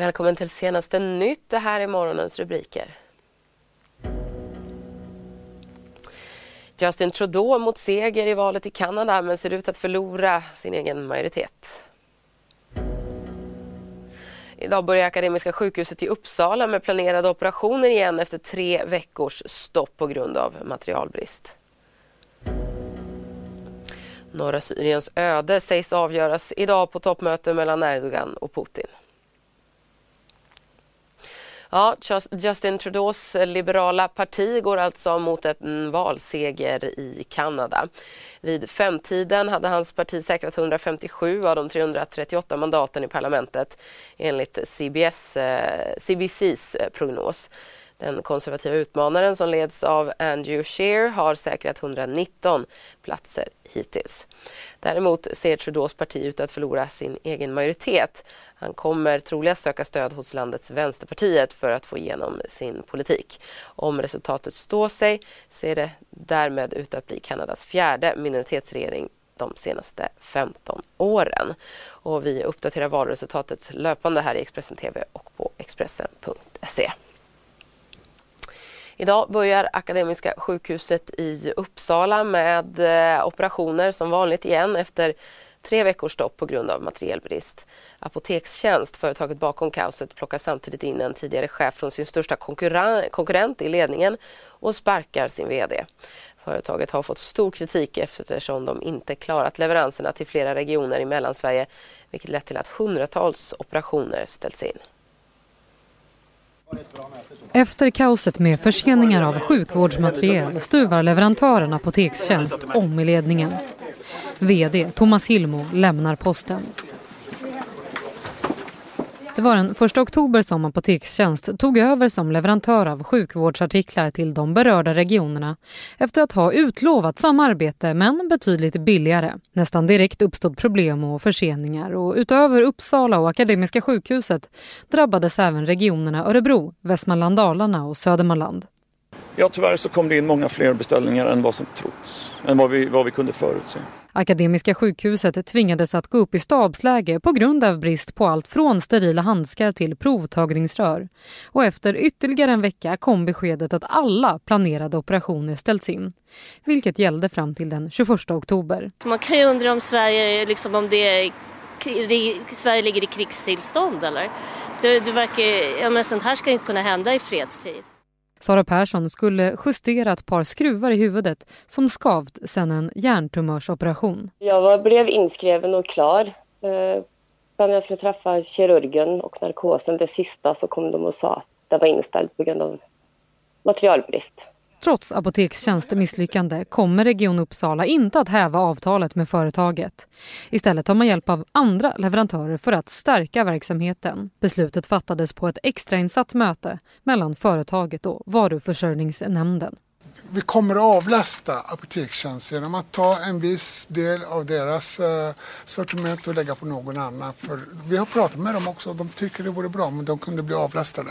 Välkommen till senaste nytt. Det här är morgonens rubriker. Justin Trudeau mot seger i valet i Kanada men ser ut att förlora sin egen majoritet. Idag börjar Akademiska sjukhuset i Uppsala med planerade operationer igen efter tre veckors stopp på grund av materialbrist. Norra Syriens öde sägs avgöras idag på toppmöte mellan Erdogan och Putin. Ja, Justin Trudeaus liberala parti går alltså mot en mm, valseger i Kanada. Vid femtiden hade hans parti säkrat 157 av de 338 mandaten i parlamentet enligt CBS, eh, CBCs eh, prognos. Den konservativa utmanaren som leds av Andrew Scheer har säkrat 119 platser hittills. Däremot ser Trudeaus parti ut att förlora sin egen majoritet. Han kommer troligast söka stöd hos landets Vänsterpartiet för att få igenom sin politik. Om resultatet står sig ser det därmed ut att bli Kanadas fjärde minoritetsregering de senaste 15 åren. Och vi uppdaterar valresultatet löpande här i Expressen TV och på Expressen.se. Idag börjar Akademiska sjukhuset i Uppsala med eh, operationer som vanligt igen efter tre veckors stopp på grund av materielbrist. Apotekstjänst, företaget bakom kaoset, plockar samtidigt in en tidigare chef från sin största konkurrent i ledningen och sparkar sin VD. Företaget har fått stor kritik eftersom de inte klarat leveranserna till flera regioner i Mellansverige vilket lett till att hundratals operationer ställts in. Efter kaoset med förseningar av sjukvårdsmateriel stuvar leverantören Apotekstjänst om i ledningen. VD Thomas Hilmo lämnar posten. Det var den 1 oktober som Apotekstjänst tog över som leverantör av sjukvårdsartiklar till de berörda regionerna efter att ha utlovat samarbete men betydligt billigare. Nästan direkt uppstod problem och förseningar och utöver Uppsala och Akademiska sjukhuset drabbades även regionerna Örebro, Västmanland Dalarna och Södermanland. Ja, tyvärr så kom det in många fler beställningar än vad som trotts, än vad vi, vad vi kunde förutse. Akademiska sjukhuset tvingades att gå upp i stabsläge på grund av brist på allt från sterila handskar till provtagningsrör. Och efter ytterligare en vecka kom beskedet att alla planerade operationer ställts in. Vilket gällde fram till den 21 oktober. Man kan ju undra om Sverige, liksom om det är, Sverige ligger i krigstillstånd eller? Det, det verkar, ja men sånt här ska inte kunna hända i fredstid. Sara Persson skulle justera ett par skruvar i huvudet som skavt sedan en hjärntumörsoperation. Jag var, blev inskriven och klar. Eh, när jag skulle träffa kirurgen och narkosen, det sista, så kom de och sa att det var inställt på grund av materialbrist. Trots Apotekstjänst misslyckande kommer Region Uppsala inte att häva avtalet med företaget. Istället tar man hjälp av andra leverantörer för att stärka verksamheten. Beslutet fattades på ett extrainsatt möte mellan företaget och Varuförsörjningsnämnden. Vi kommer att avlasta Apotekstjänst genom att ta en viss del av deras eh, sortiment och lägga på någon annan. För vi har pratat med dem också och de tycker det vore bra om de kunde bli avlastade.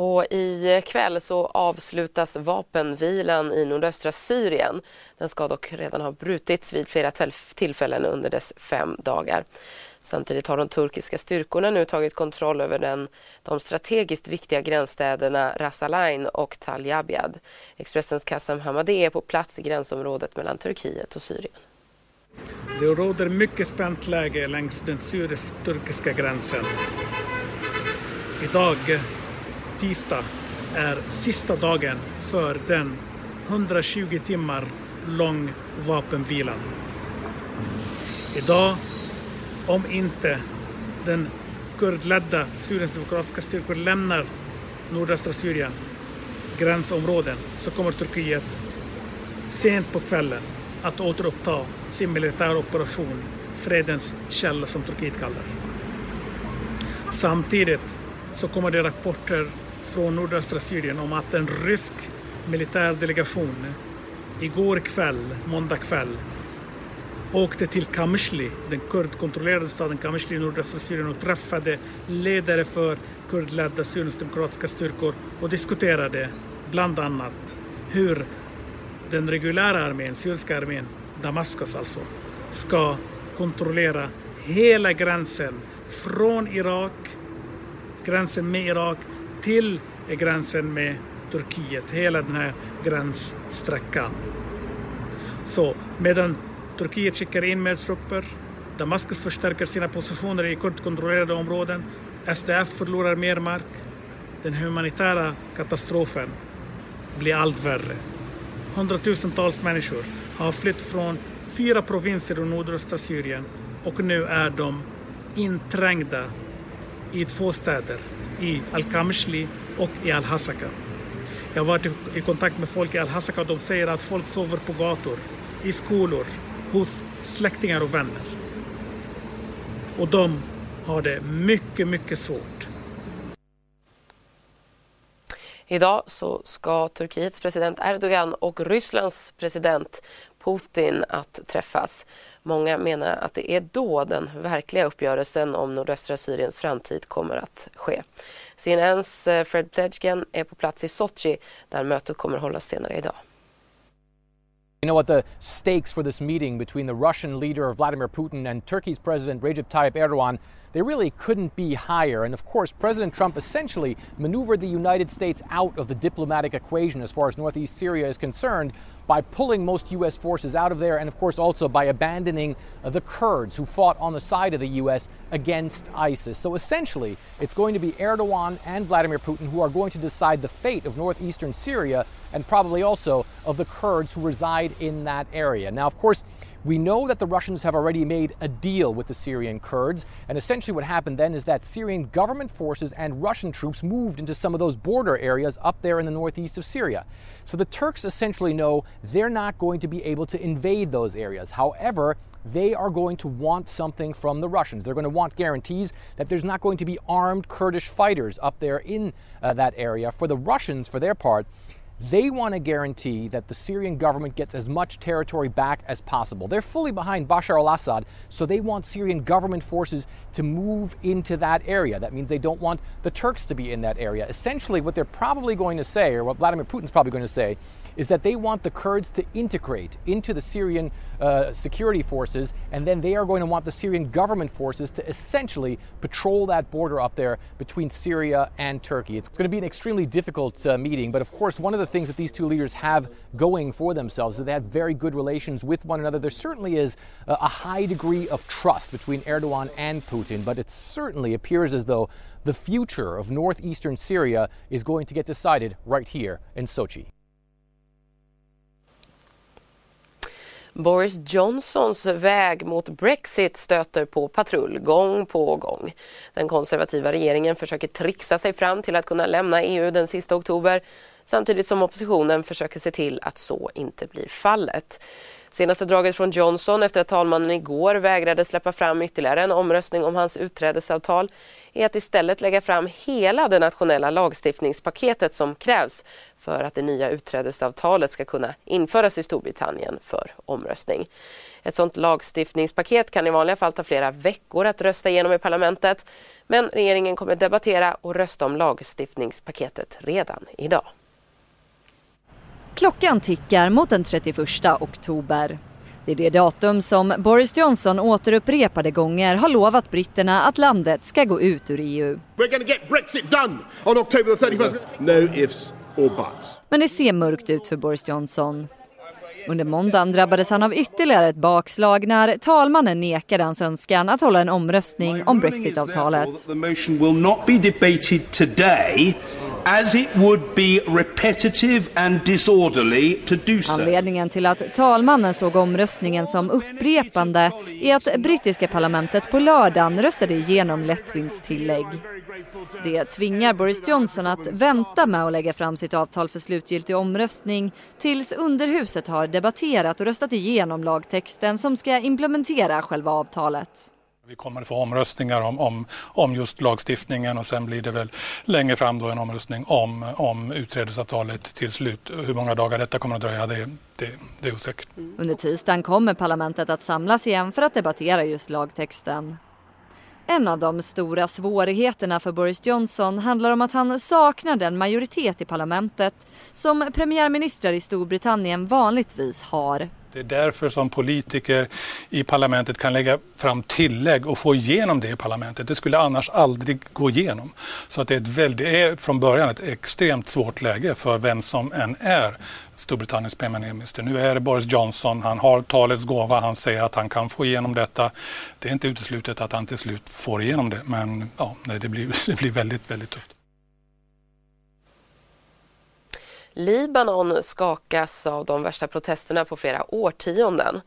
Och I kväll så avslutas vapenvilan i nordöstra Syrien. Den ska dock redan ha brutits vid flera tillfällen under dess fem dagar. Samtidigt har de turkiska styrkorna nu tagit kontroll över den, de strategiskt viktiga gränsstäderna Ras och Tal Expressens Kassam Hamadeh är på plats i gränsområdet mellan Turkiet och Syrien. Det råder mycket spänt läge längs den syrisk-turkiska gränsen. Idag tisdag är sista dagen för den 120 timmar lång vapenvilan. Idag, om inte den kurdledda Syriens demokratiska styrkor lämnar nordöstra Syrien, gränsområden, så kommer Turkiet sent på kvällen att återuppta sin militära operation Fredens källa som Turkiet kallar Samtidigt så kommer det rapporter från nordöstra Syrien om att en rysk militärdelegation igår kväll, måndag kväll, åkte till Kamishli, den kurdkontrollerade staden Kamishli i nordöstra Syrien och träffade ledare för kurdledda Syriens demokratiska styrkor och diskuterade bland annat hur den reguljära armén, syriska armén, Damaskus alltså, ska kontrollera hela gränsen från Irak, gränsen med Irak till gränsen med Turkiet, hela den här gränssträckan. Så medan Turkiet skickar in mer trupper, Damaskus förstärker sina positioner i kurdkontrollerade områden, SDF förlorar mer mark, den humanitära katastrofen blir allt värre. Hundratusentals människor har flytt från fyra provinser i nordöstra Syrien och nu är de inträngda i två städer, i Al-Kamishli och i Al-Hasaka. Jag har varit i kontakt med folk i Al-Hasaka och de säger att folk sover på gator, i skolor, hos släktingar och vänner. Och de har det mycket, mycket svårt. Idag så ska Turkiets president Erdogan och Rysslands president Putin att träffas. Många menar att det är då den verkliga uppgörelsen om nordöstra Syriens framtid kommer att ske. CNNs eh, Fred Pledgen är på plats i Sochi där mötet kommer hållas senare idag. You know what the stakes for this meeting between the Russian leader Vladimir Putin and Turkey's president Recep Tayyip Erdogan they really couldn't be higher. And of course, President Trump essentially maneuvered the United States out of the diplomatic equation as far as northeast Syria is concerned by pulling most U.S. forces out of there, and of course also by abandoning the Kurds who fought on the side of the U.S. against ISIS. So essentially, it's going to be Erdogan and Vladimir Putin who are going to decide the fate of northeastern Syria and probably also of the Kurds who reside in that area. Now, of course, we know that the Russians have already made a deal with the Syrian Kurds, and essentially what happened then is that Syrian government forces and Russian troops moved into some of those border areas up there in the northeast of Syria. So the Turks essentially know they're not going to be able to invade those areas. However, they are going to want something from the Russians. They're going to want guarantees that there's not going to be armed Kurdish fighters up there in uh, that area. For the Russians, for their part, they want to guarantee that the Syrian government gets as much territory back as possible. They're fully behind Bashar al Assad, so they want Syrian government forces to move into that area. That means they don't want the Turks to be in that area. Essentially, what they're probably going to say, or what Vladimir Putin's probably going to say, is that they want the Kurds to integrate into the Syrian uh, security forces, and then they are going to want the Syrian government forces to essentially patrol that border up there between Syria and Turkey. It's going to be an extremely difficult uh, meeting, but of course, one of the things that these two leaders have going for themselves is that they have very good relations with one another. There certainly is a high degree of trust between Erdogan and Putin, but it certainly appears as though the future of northeastern Syria is going to get decided right here in Sochi. Boris Johnsons väg mot Brexit stöter på patrull gång på gång. Den konservativa regeringen försöker trixa sig fram till att kunna lämna EU den sista oktober samtidigt som oppositionen försöker se till att så inte blir fallet. Senaste draget från Johnson efter att talmannen igår vägrade släppa fram ytterligare en omröstning om hans utträdesavtal är att istället lägga fram hela det nationella lagstiftningspaketet som krävs för att det nya utträdesavtalet ska kunna införas i Storbritannien för omröstning. Ett sådant lagstiftningspaket kan i vanliga fall ta flera veckor att rösta igenom i parlamentet men regeringen kommer debattera och rösta om lagstiftningspaketet redan idag. Klockan tickar mot den 31 oktober. Det är det datum som Boris Johnson återupprepade gånger har lovat britterna att landet ska gå ut ur EU. We're to get Brexit done on October 31st. No ifs or buts. Men det ser mörkt ut för Boris Johnson. Under måndagen drabbades han av ytterligare ett bakslag när talmannen nekade hans önskan att hålla en omröstning om Brexit-avtalet. As it would be repetitive and disorderly to do so. Anledningen till att talmannen såg omröstningen som upprepande är att brittiska parlamentet på lördagen röstade igenom lättvindstillägg. Det tvingar Boris Johnson att vänta med att lägga fram sitt avtal för slutgiltig omröstning tills underhuset har debatterat och röstat igenom lagtexten som ska implementera själva avtalet. Vi kommer att få omröstningar om, om, om just lagstiftningen och sen blir det väl längre fram då en omröstning om, om utträdesavtalet till slut. Hur många dagar detta kommer att dröja det, det, det är osäkert. Mm. Under tisdagen kommer parlamentet att samlas igen för att debattera just lagtexten. En av de stora svårigheterna för Boris Johnson handlar om att han saknar den majoritet i parlamentet som premiärministrar i Storbritannien vanligtvis har. Det är därför som politiker i parlamentet kan lägga fram tillägg och få igenom det i parlamentet. Det skulle annars aldrig gå igenom. Så att det är, ett väldigt, det är från början ett extremt svårt läge för vem som än är Storbritanniens premiärminister. Nu är det Boris Johnson, han har talets gåva, han säger att han kan få igenom detta. Det är inte uteslutet att han till slut får igenom det, men ja, det, blir, det blir väldigt, väldigt tufft. Libanon skakas av de värsta protesterna på flera årtionden.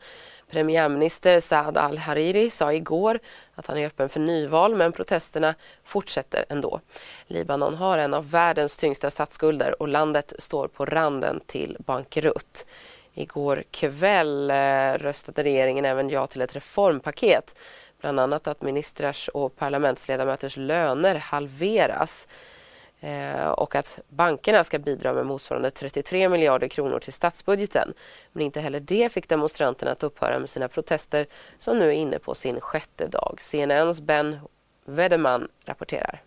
Premiärminister Saad al-Hariri sa igår att han är öppen för nyval men protesterna fortsätter ändå. Libanon har en av världens tyngsta statsskulder och landet står på randen till bankrutt. Igår kväll eh, röstade regeringen även ja till ett reformpaket. Bland annat att ministrars och parlamentsledamöters löner halveras Eh, och att bankerna ska bidra med motsvarande 33 miljarder kronor till statsbudgeten. Men inte heller det fick demonstranterna att upphöra med sina protester som nu är inne på sin sjätte dag. CNNs Ben Wedeman rapporterar.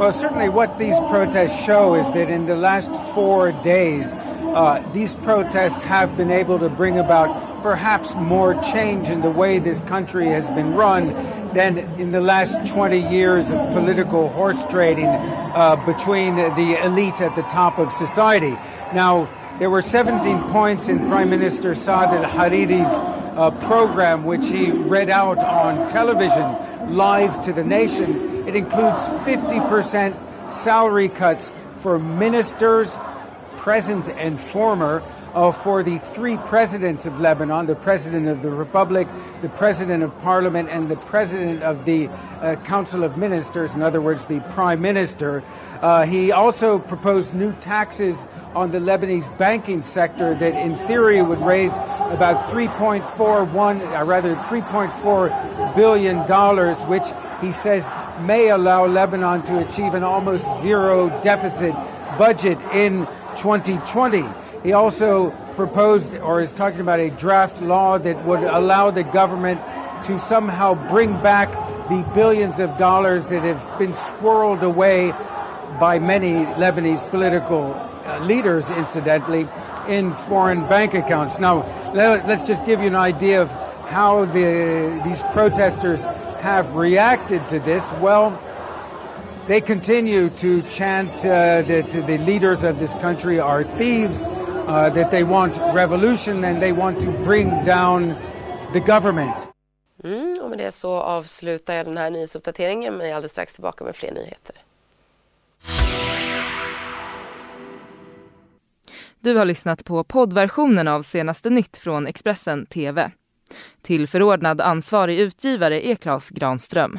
Well, certainly what these protests show is that in the last four days, uh, these protests have been able to bring about perhaps more change in the way this country has been run than in the last 20 years of political horse trading uh, between the elite at the top of society. Now, there were 17 points in Prime Minister Saad al Hariri's uh, program, which he read out on television live to the nation. It includes 50% salary cuts for ministers, present and former, uh, for the three presidents of Lebanon the president of the Republic, the president of parliament, and the president of the uh, Council of Ministers, in other words, the prime minister. Uh, he also proposed new taxes on the Lebanese banking sector that, in theory, would raise about 3.41, uh, rather 3.4 billion dollars, which he says may allow Lebanon to achieve an almost zero deficit budget in 2020. He also proposed or is talking about a draft law that would allow the government to somehow bring back the billions of dollars that have been squirreled away by many Lebanese political uh, leaders, incidentally, in foreign bank accounts. Now, let, us just give you an idea of how the, these protesters have reacted to this. Well, they continue to chant uh, that the leaders of this country are thieves, uh, that they want revolution and they want to bring down the government. Mm, och med det så avslutar jag den här nyhetsuppdateringen men jag är alldeles strax tillbaka med fler nyheter. Du har lyssnat på poddversionen av senaste nytt från Expressen TV. Till förordnad ansvarig utgivare är Klas Granström.